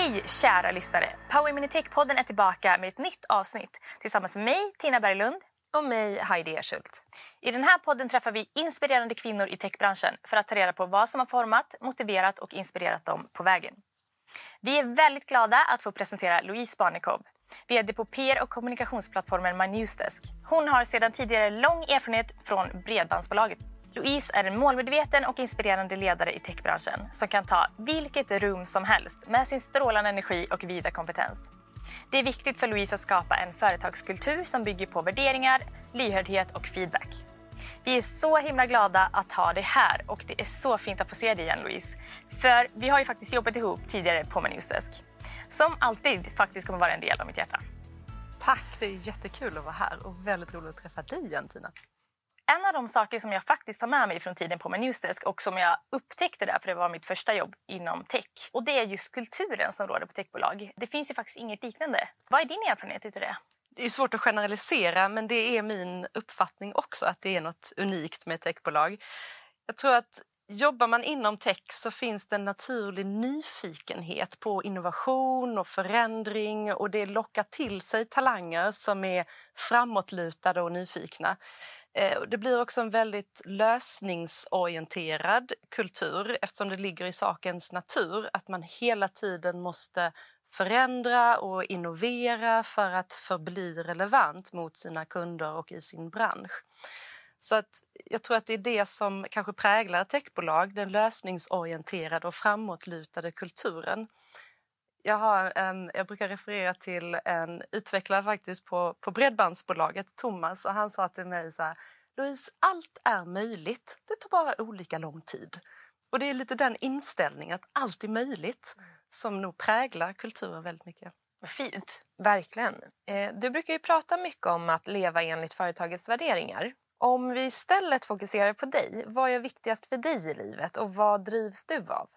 Hej kära lyssnare! Power Minitech-podden är tillbaka med ett nytt avsnitt tillsammans med mig, Tina Berglund. Och mig, Heidi Erschult. I den här podden träffar vi inspirerande kvinnor i techbranschen för att ta reda på vad som har format, motiverat och inspirerat dem på vägen. Vi är väldigt glada att få presentera Louise Barnekow, vd på PR och kommunikationsplattformen MyNewsDesk. Hon har sedan tidigare lång erfarenhet från Bredbandsbolaget. Louise är en målmedveten och inspirerande ledare i techbranschen som kan ta vilket rum som helst med sin strålande energi och vida kompetens. Det är viktigt för Louise att skapa en företagskultur som bygger på värderingar, lyhördhet och feedback. Vi är så himla glada att ha dig här och det är så fint att få se dig igen Louise. För vi har ju faktiskt jobbat ihop tidigare på Newsdesk. Som alltid faktiskt kommer vara en del av mitt hjärta. Tack, det är jättekul att vara här och väldigt roligt att träffa dig igen Tina. En av de saker som jag faktiskt har med mig från tiden på min Newsdesk och som jag upptäckte där, för det var mitt första jobb inom tech. Och det är just kulturen som råder på techbolag. Det finns ju faktiskt inget liknande. Vad är din erfarenhet utav det? Det är svårt att generalisera, men det är min uppfattning också att det är något unikt med techbolag. Jag tror att jobbar man inom tech så finns det en naturlig nyfikenhet på innovation och förändring och det lockar till sig talanger som är framåtlutade och nyfikna. Eh, det blir också en väldigt lösningsorienterad kultur eftersom det ligger i sakens natur att man hela tiden måste förändra och innovera för att förbli relevant mot sina kunder och i sin bransch. Så att jag tror att det är det som kanske präglar techbolag, den lösningsorienterade och framåtlutade kulturen. Jag, har en, jag brukar referera till en utvecklare faktiskt på, på Bredbandsbolaget, Thomas, och han sa till mig så här, Louise, allt är möjligt, det tar bara olika lång tid. Och det är lite den inställningen att allt är möjligt som nog präglar kulturen väldigt mycket. Vad fint. Verkligen. Eh, du brukar ju prata mycket om att leva enligt företagets värderingar. Om vi istället fokuserar på dig, vad är viktigast för dig i livet och vad drivs du av?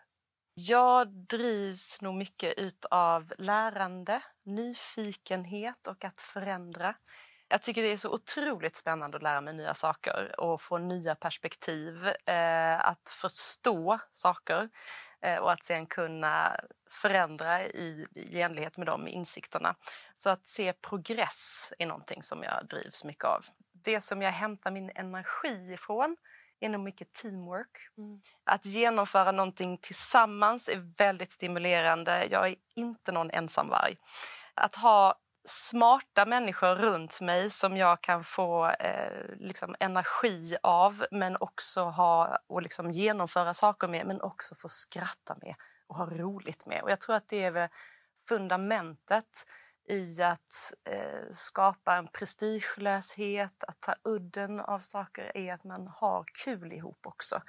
Jag drivs nog mycket av lärande, nyfikenhet och att förändra. Jag tycker det är så otroligt spännande att lära mig nya saker och få nya perspektiv. Eh, att förstå saker eh, och att sen kunna förändra i, i enlighet med de insikterna. Så att se progress är någonting som jag drivs mycket av. Det som jag hämtar min energi ifrån är nog mycket teamwork. Mm. Att genomföra någonting tillsammans är väldigt stimulerande. Jag är inte någon ensamvarg. Att ha smarta människor runt mig som jag kan få eh, liksom energi av men också ha och liksom genomföra saker med men också få skratta med och ha roligt med. Och jag tror att det är fundamentet i att eh, skapa en prestigelöshet, att ta udden av saker är att man har kul ihop också.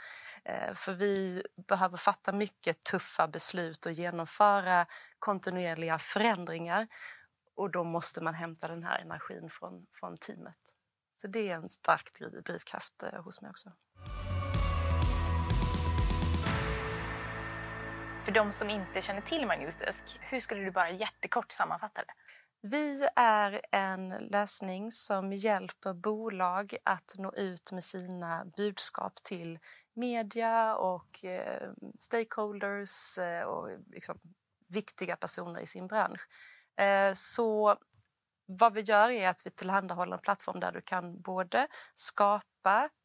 Eh, för vi behöver fatta mycket tuffa beslut och genomföra kontinuerliga förändringar och då måste man hämta den här energin från, från teamet. Så det är en stark drivkraft eh, hos mig också. För de som inte känner till MyNewsDesk, hur skulle du bara jättekort sammanfatta det? Vi är en lösning som hjälper bolag att nå ut med sina budskap till media och eh, stakeholders eh, och liksom viktiga personer i sin bransch. Eh, så vad vi gör är att vi tillhandahåller en plattform där du kan både skapa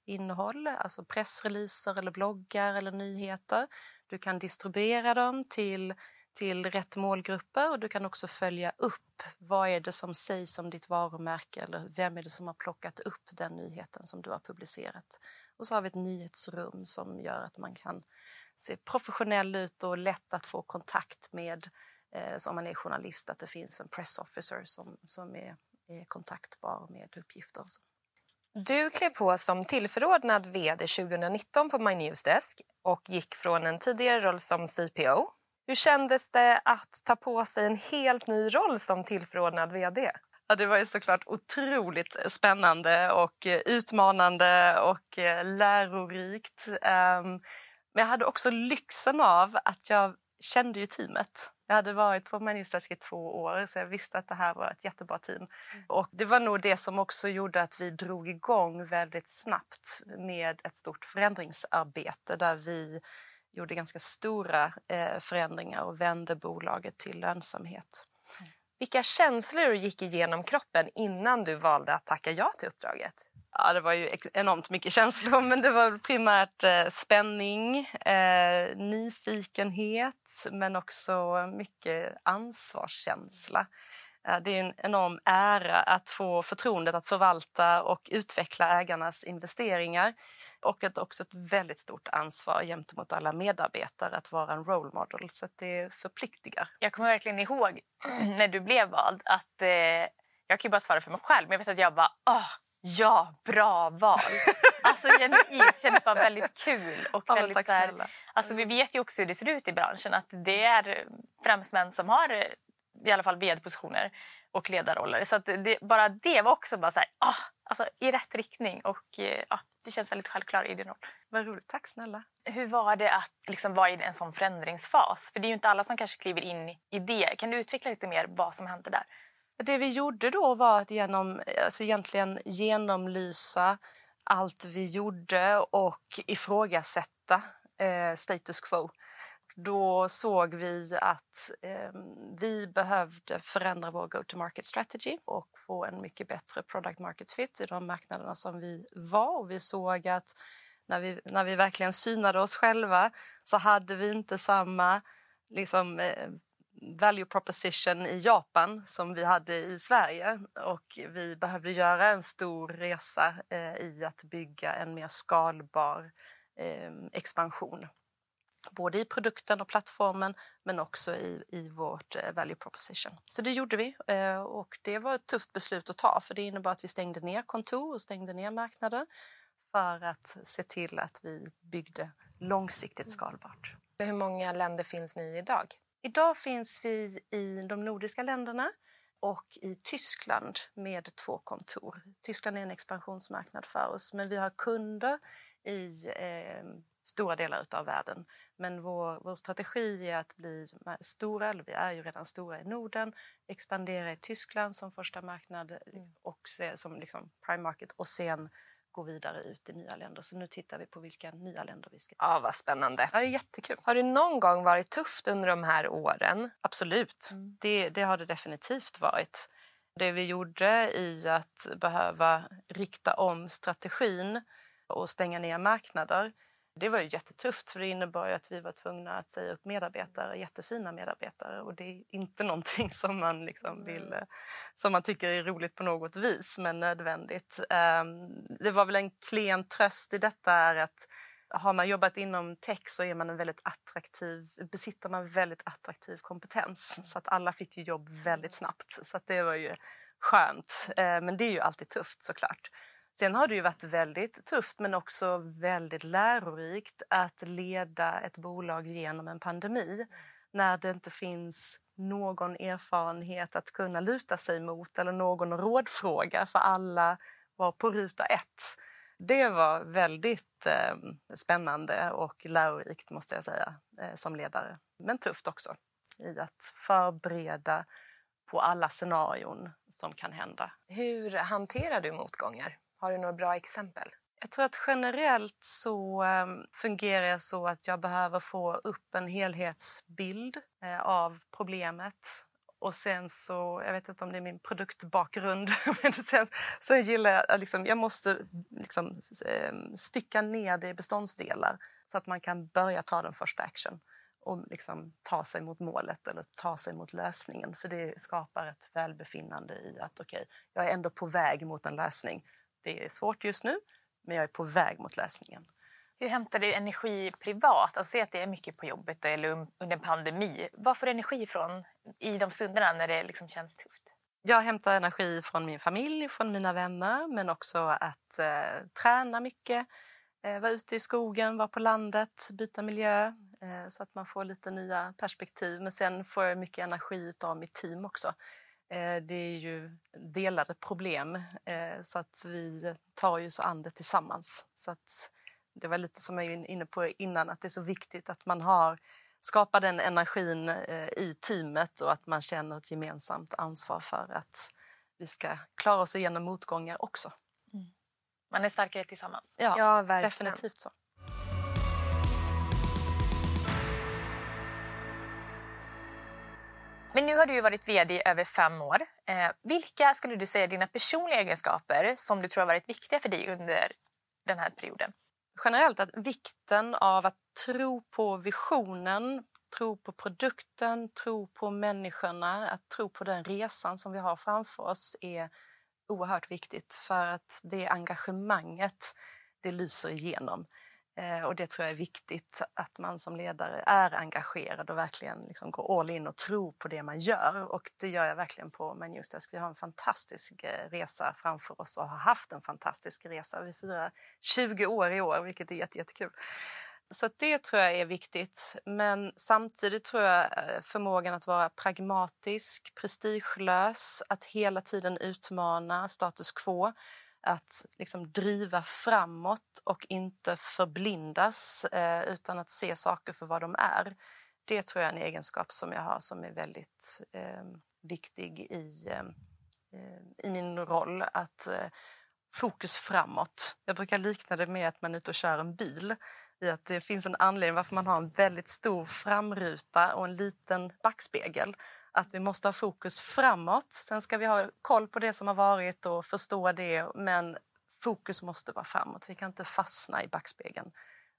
innehåll, alltså pressreleaser eller bloggar eller nyheter. Du kan distribuera dem till, till rätt målgrupper och du kan också följa upp vad är det som sägs om ditt varumärke eller vem är det som har plockat upp den nyheten som du har publicerat. Och så har vi ett nyhetsrum som gör att man kan se professionell ut och lätt att få kontakt med eh, om man är journalist, att det finns en press officer som, som är, är kontaktbar med uppgifter. Du klev på som tillförordnad vd 2019 på MyNewsDesk och gick från en tidigare roll som CPO. Hur kändes det att ta på sig en helt ny roll som tillförordnad vd? Ja, det var ju såklart otroligt spännande och eh, utmanande och eh, lärorikt. Ehm, men jag hade också lyxen av att jag kände ju teamet. Jag hade varit på Manifestask i två år så jag visste att det här var ett jättebra team. Mm. Och det var nog det som också gjorde att vi drog igång väldigt snabbt med ett stort förändringsarbete där vi gjorde ganska stora eh, förändringar och vände bolaget till lönsamhet. Vilka känslor gick igenom kroppen innan du valde att tacka ja till uppdraget? Ja, det var ju enormt mycket känslor, men det var primärt eh, spänning, eh, nyfikenhet men också mycket ansvarskänsla. Eh, det är en enorm ära att få förtroendet att förvalta och utveckla ägarnas investeringar och ett, också ett väldigt stort ansvar gentemot alla medarbetare att vara en role model. Så det förpliktigar. Jag kommer verkligen ihåg när du blev vald att eh, jag kan ju bara svara för mig själv, men jag vet att jag bara åh, ja, bra val. alltså genuint kändes bara väldigt kul. Och ja, väldigt, så här, alltså, vi vet ju också hur det ser ut i branschen att det är främst män som har i alla fall vd-positioner och ledarroller. Så det, bara det var också bara så här, ah, alltså, i rätt riktning och eh, ah, det känns väldigt självklart i din roll. Vad roligt, tack snälla. Hur var det att liksom, vara i en sån förändringsfas? För det är ju inte alla som kanske kliver in i det. Kan du utveckla lite mer vad som hände där? Det vi gjorde då var att genom, alltså egentligen genomlysa allt vi gjorde och ifrågasätta eh, status quo då såg vi att eh, vi behövde förändra vår go-to-market strategy och få en mycket bättre product market fit i de marknaderna som vi var. Och vi såg att när vi, när vi verkligen synade oss själva så hade vi inte samma liksom, eh, value proposition i Japan som vi hade i Sverige. Och vi behövde göra en stor resa eh, i att bygga en mer skalbar eh, expansion både i produkten och plattformen men också i, i vårt eh, value proposition. Så det gjorde vi eh, och det var ett tufft beslut att ta för det innebar att vi stängde ner kontor och stängde ner marknader för att se till att vi byggde långsiktigt skalbart. Hur många länder finns ni i idag? Idag finns vi i de nordiska länderna och i Tyskland med två kontor. Tyskland är en expansionsmarknad för oss men vi har kunder i eh, stora delar av världen. Men vår, vår strategi är att bli stora, eller vi är ju redan stora i Norden, expandera i Tyskland som första marknad mm. och se, som liksom prime market och sen gå vidare ut i nya länder. Så nu tittar vi på vilka nya länder vi ska... Ja, vad spännande. Ja, det är jättekul. Har det någon gång varit tufft under de här åren? Absolut. Mm. Det, det har det definitivt varit. Det vi gjorde i att behöva rikta om strategin och stänga ner marknader det var ju jättetufft för det innebar att vi var tvungna att säga upp medarbetare, jättefina medarbetare och det är inte någonting som man, liksom vill, som man tycker är roligt på något vis men nödvändigt. Ehm, det var väl en klen tröst i detta är att har man jobbat inom tech så är man en väldigt attraktiv, besitter man väldigt attraktiv kompetens så att alla fick ju jobb väldigt snabbt så att det var ju skönt. Ehm, men det är ju alltid tufft såklart. Sen har det ju varit väldigt tufft men också väldigt lärorikt att leda ett bolag genom en pandemi när det inte finns någon erfarenhet att kunna luta sig mot eller någon rådfråga för alla var på ruta ett. Det var väldigt eh, spännande och lärorikt måste jag säga eh, som ledare. Men tufft också i att förbereda på alla scenarion som kan hända. Hur hanterar du motgångar? Har du några bra exempel? Jag tror att generellt så ehm, fungerar jag så att jag behöver få upp en helhetsbild eh, av problemet. Och sen så, jag vet inte om det är min produktbakgrund, men sen, sen gillar jag att liksom, jag måste liksom, ehm, stycka ner det i beståndsdelar så att man kan börja ta den första action och liksom ta sig mot målet eller ta sig mot lösningen. För det skapar ett välbefinnande i att okej, okay, jag är ändå på väg mot en lösning det är svårt just nu, men jag är på väg mot läsningen. Hur hämtar du energi privat? Alltså, att det är mycket på jobbet eller under en pandemi. Var får du energi ifrån i de stunderna när det liksom känns tufft? Jag hämtar energi från min familj, från mina vänner men också att eh, träna mycket, eh, vara ute i skogen, vara på landet, byta miljö eh, så att man får lite nya perspektiv. Men sen får jag mycket energi av mitt team också. Eh, det är ju delade problem eh, så att vi tar ju så an det tillsammans. Så att det var lite som jag var inne på innan att det är så viktigt att man har skapar den energin eh, i teamet och att man känner ett gemensamt ansvar för att vi ska klara oss igenom motgångar också. Mm. Man är starkare tillsammans. Ja, ja definitivt så. Men nu har du varit vd i över fem år. Eh, vilka skulle du säga är dina personliga egenskaper som du tror har varit viktiga för dig under den här perioden? Generellt att vikten av att tro på visionen, tro på produkten, tro på människorna, att tro på den resan som vi har framför oss är oerhört viktigt för att det engagemanget det lyser igenom. Eh, och det tror jag är viktigt, att man som ledare är engagerad och verkligen liksom går all in och tror på det man gör. Och det gör jag verkligen på Manusdesk. Vi har en fantastisk eh, resa framför oss och har haft en fantastisk resa. Vi firar 20 år i år, vilket är jätte, jättekul. Så det tror jag är viktigt. Men samtidigt tror jag eh, förmågan att vara pragmatisk, prestigelös, att hela tiden utmana status quo att liksom driva framåt och inte förblindas eh, utan att se saker för vad de är. Det tror jag är en egenskap som jag har som är väldigt eh, viktig i, eh, eh, i min roll. Att eh, fokus framåt. Jag brukar likna det med att man är ute och kör en bil. I att det finns en anledning varför man har en väldigt stor framruta och en liten backspegel att vi måste ha fokus framåt. Sen ska vi ha koll på det som har varit och förstå det, men fokus måste vara framåt. Vi kan inte fastna i backspegeln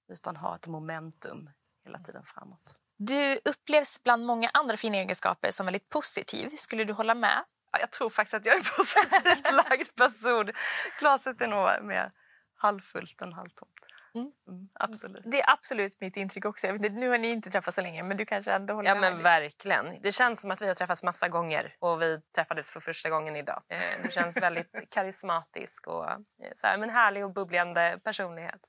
utan ha ett momentum hela tiden framåt. Du upplevs bland många andra fina egenskaper som väldigt positiv. Skulle du hålla med? Ja, jag tror faktiskt att jag är en positivt lagd person. Glaset är nog mer halvfullt än halvtomt. Mm. Mm, absolut. Det är absolut mitt intryck också. Vet, nu har ni inte träffats så länge men du kanske ändå håller Ja med men verkligen. Det känns som att vi har träffats massa gånger och vi träffades för första gången idag. Eh, du känns väldigt karismatisk och eh, så här, men härlig och bubblande personlighet.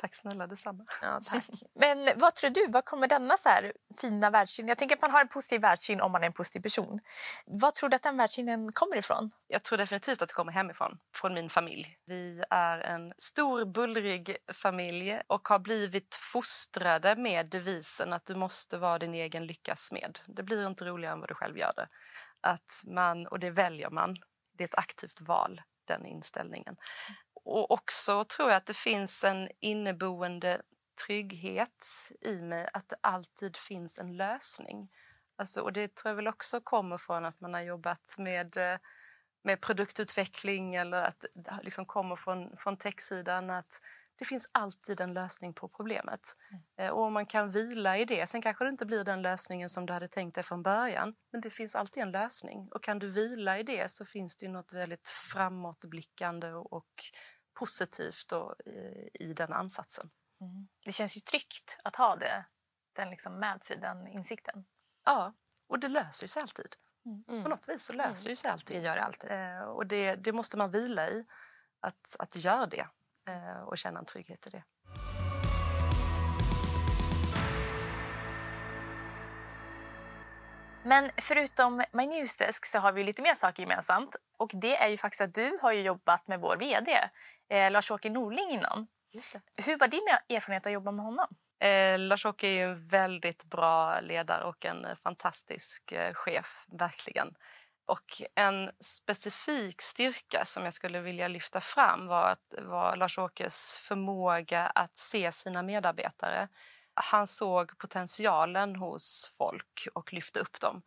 Tack snälla, detsamma. Ja, tack. Men vad tror du, vad kommer denna så här fina världssyn... Jag tänker att man har en positiv världssyn om man är en positiv person. Vad tror du att den världssynen kommer ifrån? Jag tror definitivt att det kommer hemifrån, från min familj. Vi är en stor, bullrig familj och har blivit fostrade med devisen att du måste vara din egen lyckas med. Det blir inte roligare än vad du själv gör det. Att man, och det väljer man. Det är ett aktivt val, den inställningen. Och också tror jag att det finns en inneboende trygghet i mig att det alltid finns en lösning. Alltså, och det tror jag väl också kommer från att man har jobbat med, eh, med produktutveckling eller att det liksom kommer från, från techsidan. Att det finns alltid en lösning på problemet. Mm. Och man kan vila i det. Sen kanske det inte blir den lösningen som du hade tänkt dig från början. Men det finns alltid en lösning. Och kan du vila i det så finns det ju något väldigt framåtblickande och positivt och, i, i den ansatsen. Mm. Det känns ju tryggt att ha det, den liksom med sig, den insikten. Ja, och det löser sig alltid. Mm. På något vis så löser mm. sig alltid. Det gör det alltid. Eh, och det, det, måste man vila i, att, att göra det eh, och känna en trygghet i det. Men förutom My Newsdesk så har vi lite mer saker gemensamt. Och det är ju faktiskt att du har jobbat med vår vd, eh, Lars-Åke Norling innan. Hur var din erfarenhet att jobba med honom? Eh, Lars-Åke är en väldigt bra ledare och en fantastisk eh, chef, verkligen. Och en specifik styrka som jag skulle vilja lyfta fram var, att, var Lars-Åkes förmåga att se sina medarbetare han såg potentialen hos folk och lyfte upp dem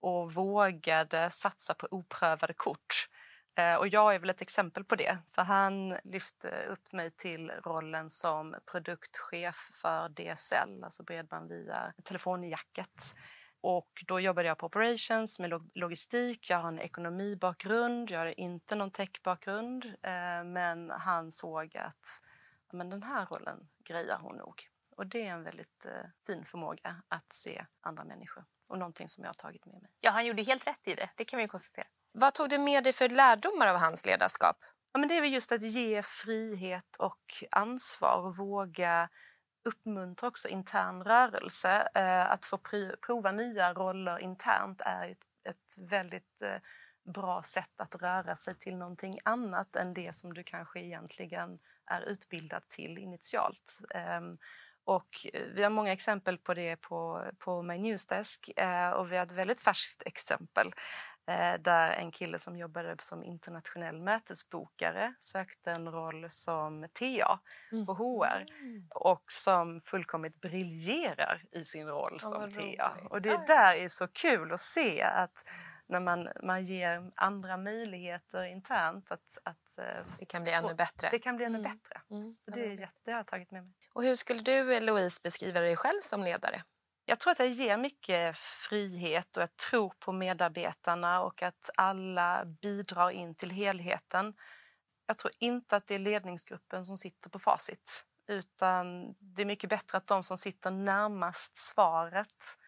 och vågade satsa på oprövade kort. Eh, och jag är väl ett exempel på det, för han lyfte upp mig till rollen som produktchef för DSL, alltså bredband via telefonjacket. Och då jobbade jag på operations med logistik. Jag har en ekonomibakgrund, jag har inte någon techbakgrund. Eh, men han såg att men den här rollen grejar hon nog. Och det är en väldigt eh, fin förmåga att se andra människor och någonting som jag har tagit med mig. Ja, han gjorde helt rätt i det. Det kan vi konstatera. Vad tog du med dig för lärdomar av hans ledarskap? Ja, men det är väl just att ge frihet och ansvar och våga uppmuntra också intern rörelse. Eh, att få prova nya roller internt är ett, ett väldigt eh, bra sätt att röra sig till någonting annat än det som du kanske egentligen är utbildad till initialt. Och eh, vi har många exempel på det på, på My Newsdesk eh, och vi har ett väldigt färskt exempel eh, där en kille som jobbade som internationell mötesbokare sökte en roll som TA på HR Mm. och som fullkomligt briljerar i sin roll Ja, som TA. Och det där är så kul att se att när man, man ger andra möjligheter internt att, att eh, Det kan bli ännu bättre. det kan bli ännu Mm. bättre. Mm. Så det är jätte, det har jag tagit med mig. Och hur skulle du, Louise, beskriva dig själv som ledare? Jag tror att jag ger mycket frihet och jag tror på medarbetarna och att alla bidrar in till helheten. Jag tror inte att det är ledningsgruppen som sitter på facit utan det är mycket bättre att de som sitter närmast svaret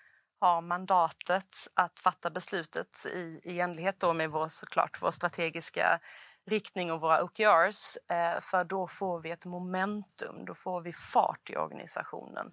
har mandatet att fatta beslutet i, i enlighet då med vår, såklart, vår strategiska riktning och våra OKRs. Eh, för då får vi ett momentum, då får vi fart i organisationen.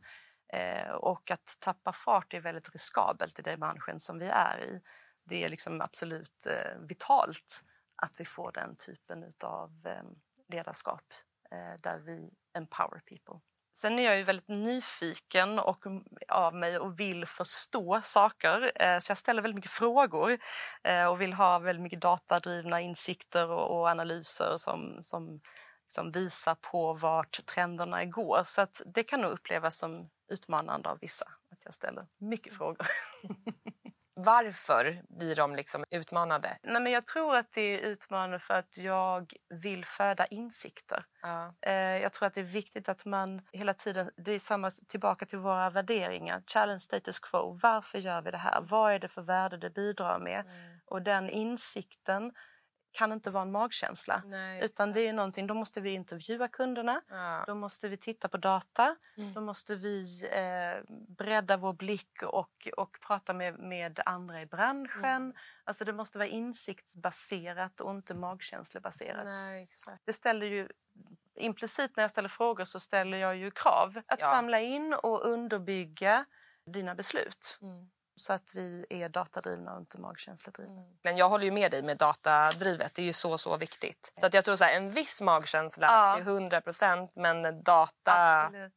Eh, och att tappa fart är väldigt riskabelt i den branschen som vi är i. Det är liksom absolut eh, vitalt att vi får den typen av eh, ledarskap eh, där vi empower people. Sen är jag ju väldigt nyfiken och, av mig och vill förstå saker. Eh, så jag ställer väldigt mycket frågor eh, och vill ha väldigt mycket datadrivna insikter och, och analyser som, som, som visar på vart trenderna går. Så att det kan nog upplevas som utmanande av vissa att jag ställer mycket frågor. Varför blir de liksom utmanade? Nej, men jag tror att det är utmanande för att jag vill föda insikter. Ja. Eh, Jag tror att det är viktigt att man hela tiden... Det är samma tillbaka till våra värderingar. Challenge status quo. Varför gör vi det här? Vad är det för värde det bidrar med? Och den insikten kan inte vara en magkänsla. Nej, Utan det är någonting, då måste vi intervjua kunderna. Ja. Då måste vi titta på data. Mm. Då måste vi eh, bredda vår blick och, och prata med, med andra i branschen. Mm. Alltså det måste vara insiktsbaserat och inte magkänslebaserat. Nej. Det ställer ju implicit när jag ställer frågor så ställer jag ju krav. Att Ja. samla in och underbygga dina beslut. Mm. Så att vi är datadrivna och inte magkänsledrivna. Men jag håller ju med dig med datadrivet. Det är ju så, så viktigt. Så att jag tror så här, en viss magkänsla Ja. till 100 procent men data, Absolut.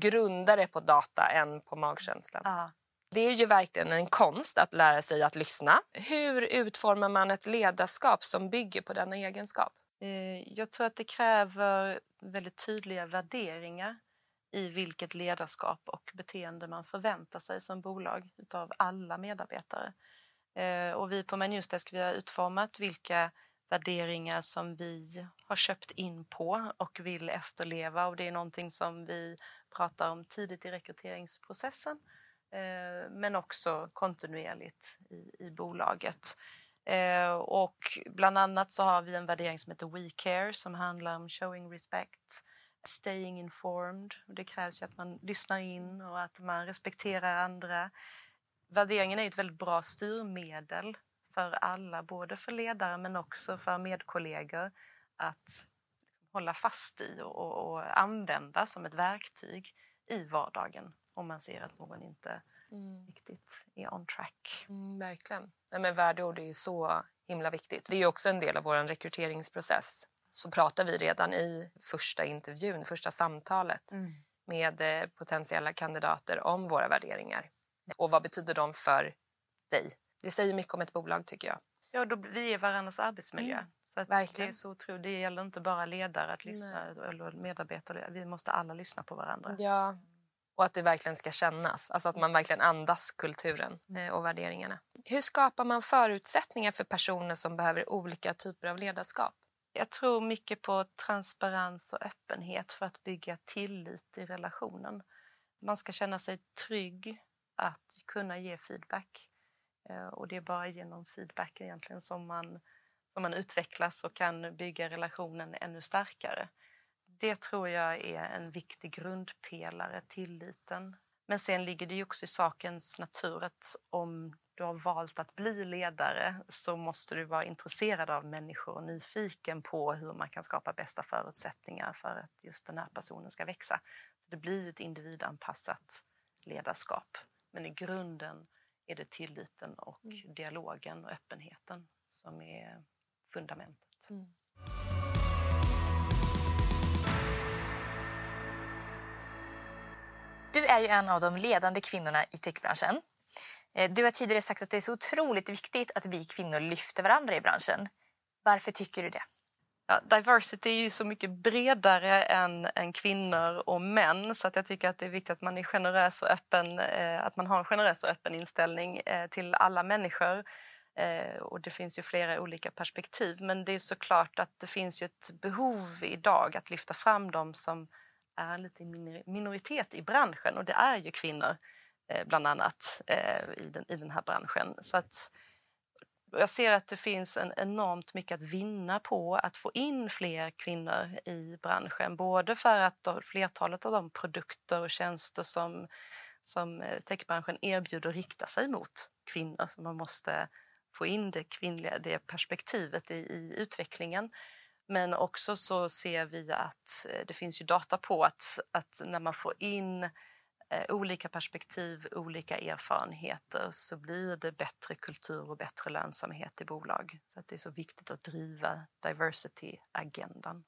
grundare på data än på magkänslan. Ja. Det är ju verkligen en konst att lära sig att lyssna. Hur utformar man ett ledarskap som bygger på denna egenskap? Eh, Jag tror att det kräver väldigt tydliga värderingar i vilket ledarskap och beteende man förväntar sig som bolag utav alla medarbetare. Eh, och vi på My Newsdesk vi har utformat vilka värderingar som vi har köpt in på och vill efterleva och det är någonting som vi pratar om tidigt i rekryteringsprocessen eh, men också kontinuerligt i, i bolaget. Eh, och bland annat så har vi en värdering som heter We Care som handlar om showing respect, staying informed. Det krävs ju att man lyssnar in och att man respekterar andra. Värderingen är ett väldigt bra styrmedel för alla, både för ledare men också för medkollegor att hålla fast i och, och, använda som ett verktyg i vardagen om man ser att någon inte riktigt är on track. Mm, verkligen. Nej, men värdeord är ju så himla viktigt. Det är också en del av vår rekryteringsprocess. Så pratar vi redan i första intervjun, första samtalet med eh, potentiella kandidater om våra värderingar. Och vad betyder de för dig? Det säger mycket om ett bolag tycker jag. Ja, då, vi är varandras arbetsmiljö. Mm, Så att verkligen. det, är så otroligt. det gäller inte bara ledare att lyssna eller medarbetare. Vi måste alla lyssna på varandra. Ja. Och att det verkligen ska kännas. Alltså att man verkligen andas kulturen eh, och värderingarna. Hur skapar man förutsättningar för personer som behöver olika typer av ledarskap? Jag tror mycket på transparens och öppenhet för att bygga tillit i relationen. Man ska känna sig trygg att kunna ge feedback. Eh, och det är bara genom feedback egentligen som man, som man utvecklas och kan bygga relationen ännu starkare. Det tror jag är en viktig grundpelare, tilliten. Men sen ligger det ju också i sakens natur att om du har valt att bli ledare så måste du vara intresserad av människor och nyfiken på hur man kan skapa bästa förutsättningar för att just den här personen ska växa. Så det blir ett individanpassat ledarskap. Men i grunden är det tilliten och dialogen och öppenheten som är fundamentet. Du är ju en av de ledande kvinnorna i techbranschen. Eh, du har tidigare sagt att det är så otroligt viktigt att vi kvinnor lyfter varandra i branschen. Varför tycker du det? Ja, diversity är ju så mycket bredare än, än kvinnor och män så att jag tycker att det är viktigt att man är generös och öppen, eh, att man har en generös och öppen inställning eh, till alla människor. Eh, och det finns ju flera olika perspektiv men det är såklart att det finns ju ett behov idag att lyfta fram dem som är lite minoritet i branschen och det är ju kvinnor Eh, bland annat eh, i, den, i den här branschen. Så att, jag ser att det finns en enormt mycket att vinna på att få in fler kvinnor i branschen. Både för att flertalet av de produkter och tjänster som, som eh, techbranschen erbjuder riktar sig mot kvinnor. Så man måste få in det kvinnliga det perspektivet i, i utvecklingen. Men också så ser vi att eh, det finns ju data på att, att när man får in eh, olika perspektiv, olika erfarenheter så blir det bättre kultur och bättre lönsamhet i bolag. Så att det är så viktigt att driva diversity-agendan.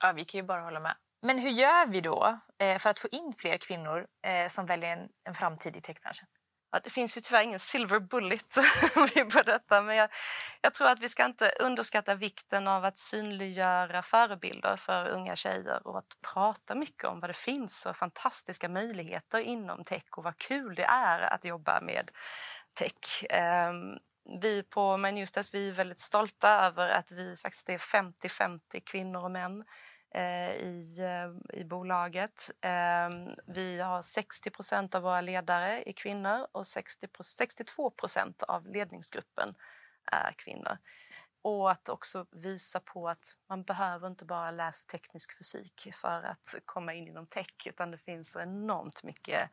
Ja, vi kan ju bara hålla med. Men hur gör vi då eh, för att få in fler kvinnor eh, som väljer en, en framtid i techbranschen? Ja, det finns ju tyvärr ingen silver bullet på detta men jag, jag, tror att vi ska inte underskatta vikten av att synliggöra förebilder för unga tjejer och att prata mycket om vad det finns och fantastiska möjligheter inom tech och vad kul det är att jobba med tech. Um, vi på My Newsdesk vi är väldigt stolta över att vi faktiskt är 50-50 kvinnor och män Eh, i, eh, i bolaget. Ehm, vi har 60% av våra ledare är kvinnor och 60, 62% av ledningsgruppen är kvinnor. Och att också visa på att man behöver inte bara läsa teknisk fysik för att komma in inom tech utan det finns så enormt mycket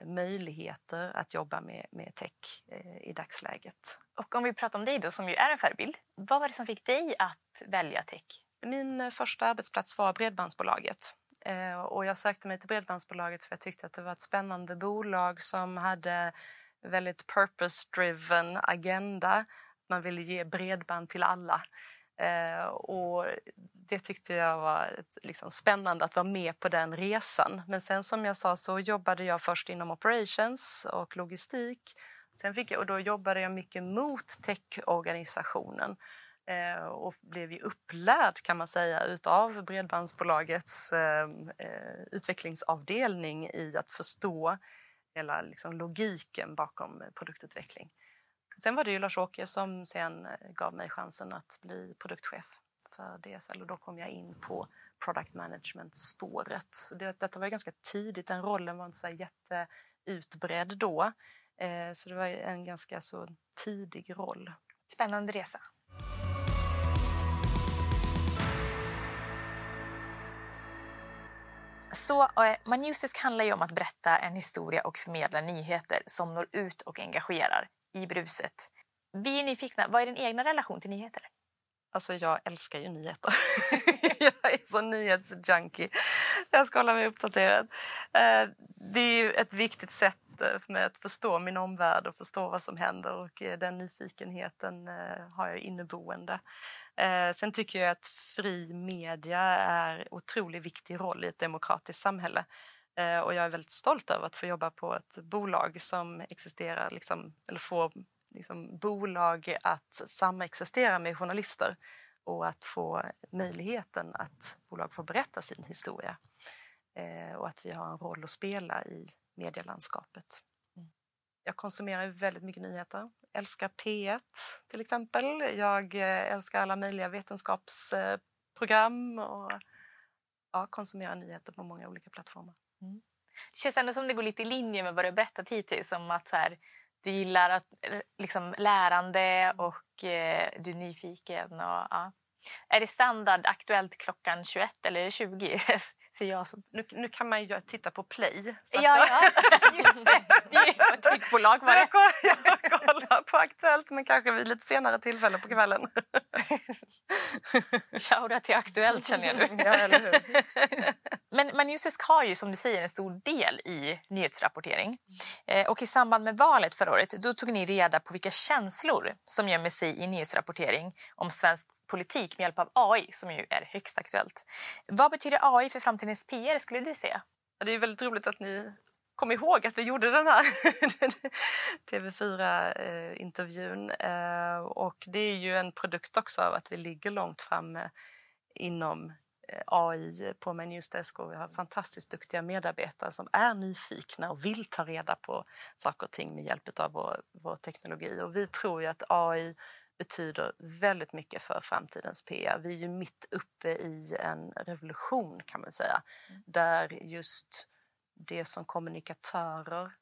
eh, möjligheter att jobba med, med tech eh, i dagsläget. Och om vi pratar om dig då som ju är en förebild. Vad var det som fick dig att välja tech? Min eh, första arbetsplats var Bredbandsbolaget. Eh, och jag sökte mig till Bredbandsbolaget för jag tyckte att det var ett spännande bolag som hade väldigt purpose-driven agenda. Man ville ge bredband till alla. Eh, och det tyckte jag var ett, liksom, spännande att vara med på den resan. Men sen som jag sa så jobbade jag först inom operations och logistik. Sen fick jag, och då jobbade jag mycket mot techorganisationen Eh, och blev ju upplärd kan man säga utav Bredbandsbolagets eh, eh utvecklingsavdelning i att förstå hela liksom, logiken bakom eh, produktutveckling. Sen var det ju Lars-Åke som sen gav mig chansen att bli produktchef för DSL och då kom jag in på product management-spåret. Det, detta var ganska tidigt, den rollen var inte så jätteutbredd då. Eh, så det var en ganska så tidig roll. Spännande resa. Så eh, handlar ju om att berätta en historia och förmedla nyheter som når ut och engagerar i bruset. Vi är nyfikna. Vad är din egna relation till nyheter? Alltså jag älskar ju nyheter. jag är så nyhetsjunkie. Jag ska hålla mig uppdaterad. Eh, det är ett viktigt sätt eh, för mig att förstå min omvärld och förstå vad som händer och eh, den nyfikenheten har jag inneboende. Eh, sen tycker jag att fri media är otroligt viktig roll i ett demokratiskt samhälle. Eh, och jag är väldigt stolt över att få jobba på ett bolag som existerar, liksom, eller får liksom, bolag att samexistera med journalister och att få möjligheten att bolag får berätta sin historia. Eh, och att vi har en roll att spela i medielandskapet. Mm. Jag konsumerar väldigt mycket nyheter älskar P1 till exempel. Jag eh, älskar alla möjliga vetenskapsprogram och ja, konsumerar nyheter på många olika plattformar. Mm. Det känns ändå som det går lite i linje med vad du har berättat hittills. Som att så här, du gillar att, liksom, lärande och eh, du är nyfiken. Och, ja. Är det standard aktuellt klockan 21 eller är det 20? Ser jag som. Nu, nu kan man ju titta på Play. ja, ja, just det. Det är ett tryckbolag. Så jag, jag kollar på Aktuellt men kanske vid lite senare tillfälle på kvällen. Shoutout till Aktuellt känner jag nu. Ja, eller hur? Men Manjusisk har ju som du säger en stor del i nyhetsrapportering. Eh, och i samband med valet förra året då tog ni reda på vilka känslor som gömmer sig i nyhetsrapportering om svensk politik med hjälp av AI som ju är högst aktuellt. Vad betyder AI för framtidens PR skulle du säga? Det är väldigt roligt att ni kom ihåg att vi gjorde den här TV4-intervjun. Eh, eh, och det är ju en produkt också av att vi ligger långt framme inom eh, AI på Menusdesk och vi har fantastiskt duktiga medarbetare som är nyfikna och vill ta reda på saker och ting med hjälp av vår, vår teknologi. Och vi tror ju att AI betyder väldigt mycket för framtidens PR. Vi är ju mitt uppe i en revolution kan man säga, mm. där just det som kommunikatörer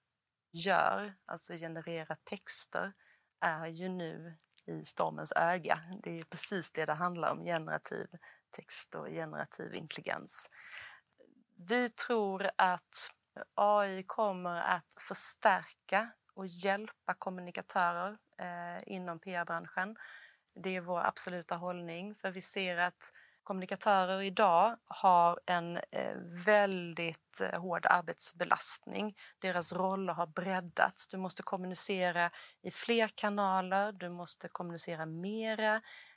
gör, alltså generera texter, är ju nu i stormens öga. Det är precis det det handlar om, generativ text och generativ intelligens. Vi tror att AI kommer att förstärka och hjälpa kommunikatörer Eh, inom PR-branschen. Det är vår absoluta hållning, för vi ser att kommunikatörer idag har en eh, väldigt eh, hård arbetsbelastning. Deras roller har breddats. Du måste kommunicera i fler kanaler, du måste kommunicera mera.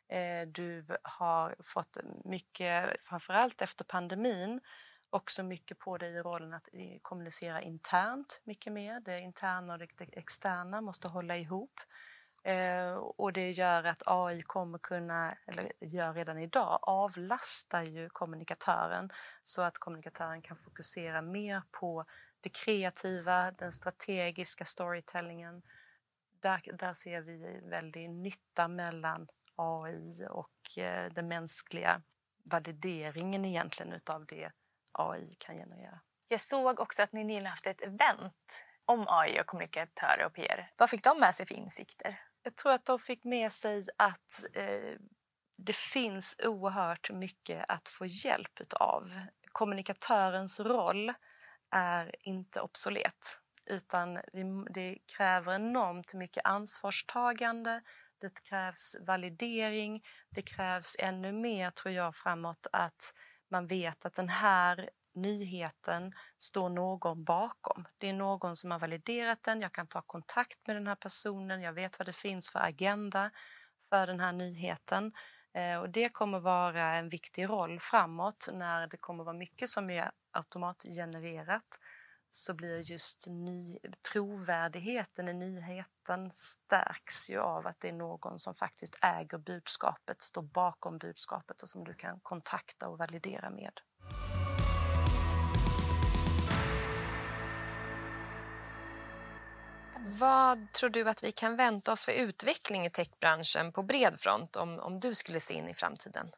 Eh, du har fått mycket, framförallt efter pandemin, också mycket på dig i rollen att eh, kommunicera internt mycket mer. Det interna och det externa måste hålla ihop. Eh, och det gör att AI kommer kunna, eller gör redan idag, avlasta ju kommunikatören så att kommunikatören kan fokusera mer på det kreativa, den strategiska storytellingen. Där, där ser vi väldigt nytta mellan AI och eh, den mänskliga valideringen egentligen utav det AI kan generera. Jag såg också att ni nyligen haft ett event om AI och kommunikatörer och PR. Vad fick de med sig för insikter? Jag tror att de fick med sig att eh, det finns oerhört mycket att få hjälp av. Kommunikatörens roll är inte obsolet utan det kräver enormt mycket ansvarstagande, det krävs validering, det krävs ännu mer tror jag framåt att man vet att den här nyheten står någon bakom. Det är någon som har validerat den, jag kan ta kontakt med den här personen, jag vet vad det finns för agenda för den här nyheten. Eh, och det kommer vara en viktig roll framåt när det kommer vara mycket som är automatgenererat så blir just ny, trovärdigheten i nyheten stärks ju av att det är någon som faktiskt äger budskapet, står bakom budskapet och som du kan kontakta och validera med. Vad tror du att vi kan vänta oss för utveckling i techbranschen på bred front om, om du skulle se in i framtiden?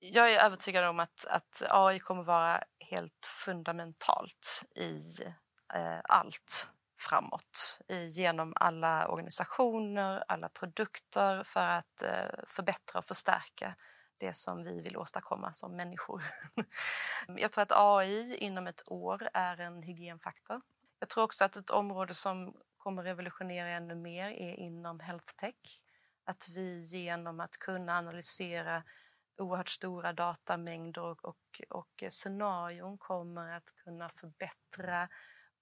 Jag är övertygad om att, att AI kommer vara helt fundamentalt i eh, allt framåt i, genom alla organisationer, alla produkter för att eh, förbättra och förstärka det som vi vill åstadkomma som människor. Jag tror att AI inom ett år är en hygienfaktor. Jag tror också att ett område som kommer revolutionera ännu mer är inom health tech. Att vi genom att kunna analysera oerhört stora datamängder och, och, och scenarion kommer att kunna förbättra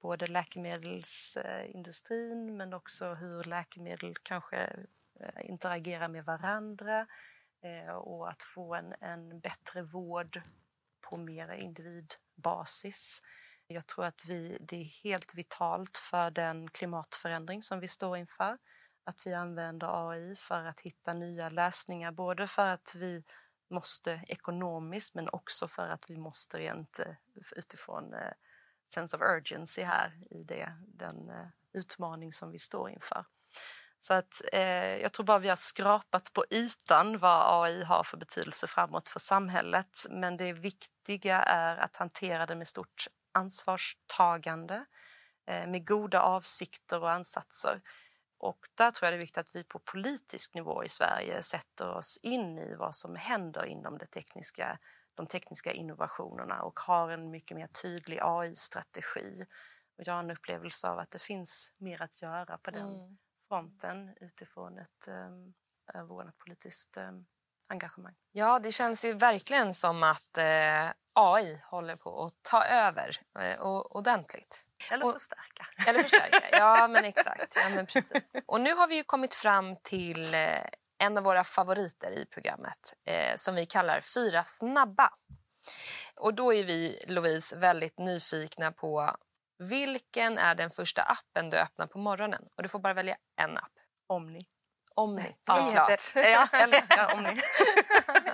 både läkemedelsindustrin men också hur läkemedel kanske eh, interagerar med varandra eh, och att få en, en bättre vård på mer individbasis. Jag tror att vi, det är helt vitalt för den klimatförändring som vi står inför att vi använder AI för att hitta nya lösningar, både för att vi måste ekonomiskt men också för att vi måste rent eh, utifrån eh, sense of urgency här i det, den eh, utmaning som vi står inför. Så att, eh, jag tror bara vi har skrapat på ytan vad AI har för betydelse framåt för samhället. Men det viktiga är att hantera det med stort ansvarstagande, eh, med goda avsikter och ansatser. Och där tror jag det är viktigt att vi på politisk nivå i Sverige sätter oss in i vad som händer inom det tekniska, de tekniska innovationerna och har en mycket mer tydlig AI-strategi. Och jag har en upplevelse av att det finns mer att göra på den mm. fronten utifrån ett um, överordnat politiskt um, engagemang. Ja, det känns ju verkligen som att eh, AI håller på att ta över eh, och, ordentligt. Eller förstärka. Eller förstärka, ja men exakt. Ja, men precis. Och nu har vi ju kommit fram till eh, en av våra favoriter i programmet eh, som vi kallar Fyra snabba. Och då är vi, Louise, väldigt nyfikna på Vilken är den första appen du öppnar på morgonen? Och Du får bara välja en app. Omni. Omni. Ja. Såklart. Ja, Älskar Omni.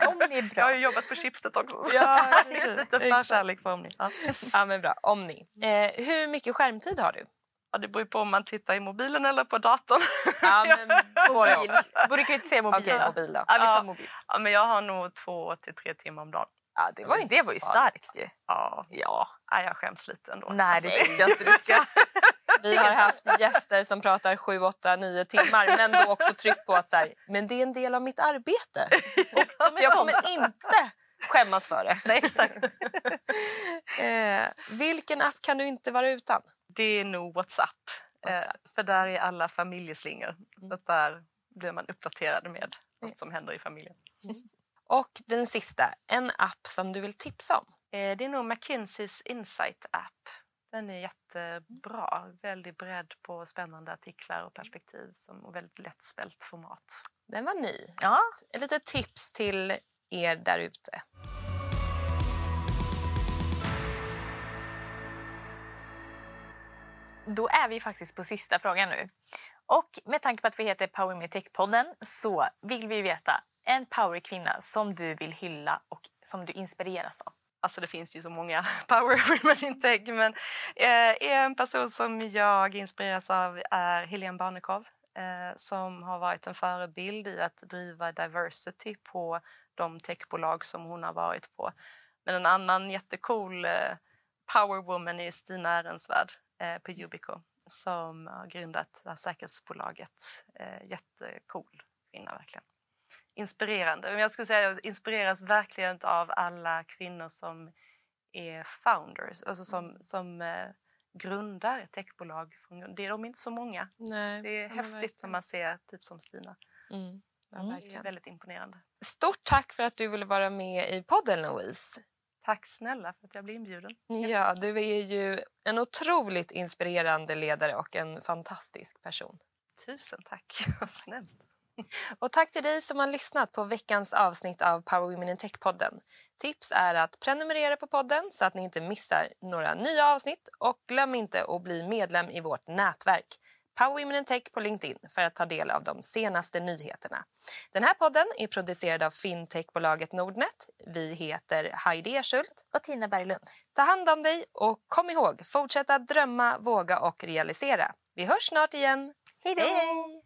om det är Jag bra. har ju jobbat på Schibsted också. Så Ja, lite förkärlek för Omni. Ja. Ja, men bra. Omni. Eh, hur mycket skärmtid har du? Ja, det beror på om man tittar i mobilen eller på datorn. Ja, men och. Borde kan inte säga mobil. Okej, mobil då. Ja, vi tar Ja. mobil. Ja, men jag har nog två till tre timmar om dagen. Ja, det var, Det var ju starkt ju. Ja, Ja. ja, jag skäms lite ändå. Nej, det Alltså, tycker jag inte du ska. Vi har haft gäster som pratar 7, 8, 9 timmar men då också tryckt på att så här, men det är en del av mitt arbete. Och jag kommer inte skämmas för det. Nej, exakt. Eh, vilken app kan du inte vara utan? Det är nog Whatsapp. Eh, för där är alla familjeslingor. Att där blir man uppdaterad med vad som händer i familjen. Och den sista, en app som du vill tipsa om. Eh, det är nog McKinseys Insight App. Den är jättebra. Väldigt bredd på spännande artiklar och perspektiv som, och väldigt lättspält format. Den var ny. Ja. Ett litet tips till er där ute. Då är vi faktiskt på sista frågan nu. Och med tanke på att vi heter Power Me Tech-podden så vill vi veta en powerkvinna som du vill hylla och som du inspireras av. Alltså det finns ju så många power women in tech men eh, en person som jag inspireras av är Helene Barnekow eh, som har varit en förebild i att driva diversity på de techbolag som hon har varit på. Men en annan jättecool eh, powerwoman är Stina Ehrensvärd eh, på Yubico som har grundat det här säkerhetsbolaget. Eh, jättecool kvinna verkligen inspirerande. Men jag skulle säga att jag inspireras verkligen av alla kvinnor som är founders, alltså som, som eh, grundar techbolag. Det är de inte så många. Nej, Det är häftigt när man ser typ som Stina. Mm, ja, Mm. Det är väldigt imponerande. Stort tack för att du ville vara med i podden, Louise. Tack snälla för att jag blev inbjuden. Ja, du är ju en otroligt inspirerande ledare och en fantastisk person. Tusen tack, vad snällt. Och tack till dig som har lyssnat på veckans avsnitt av Power Women in Tech-podden. Tips är att prenumerera på podden så att ni inte missar några nya avsnitt och glöm inte att bli medlem i vårt nätverk Power Women in Tech på LinkedIn för att ta del av de senaste nyheterna. Den här podden är producerad av fintechbolaget Nordnet. Vi heter Heidi Eschult. Och Tina Berglund. Ta hand om dig och kom ihåg, fortsätta drömma, våga och realisera. Vi hörs snart igen. Hej då! Hej!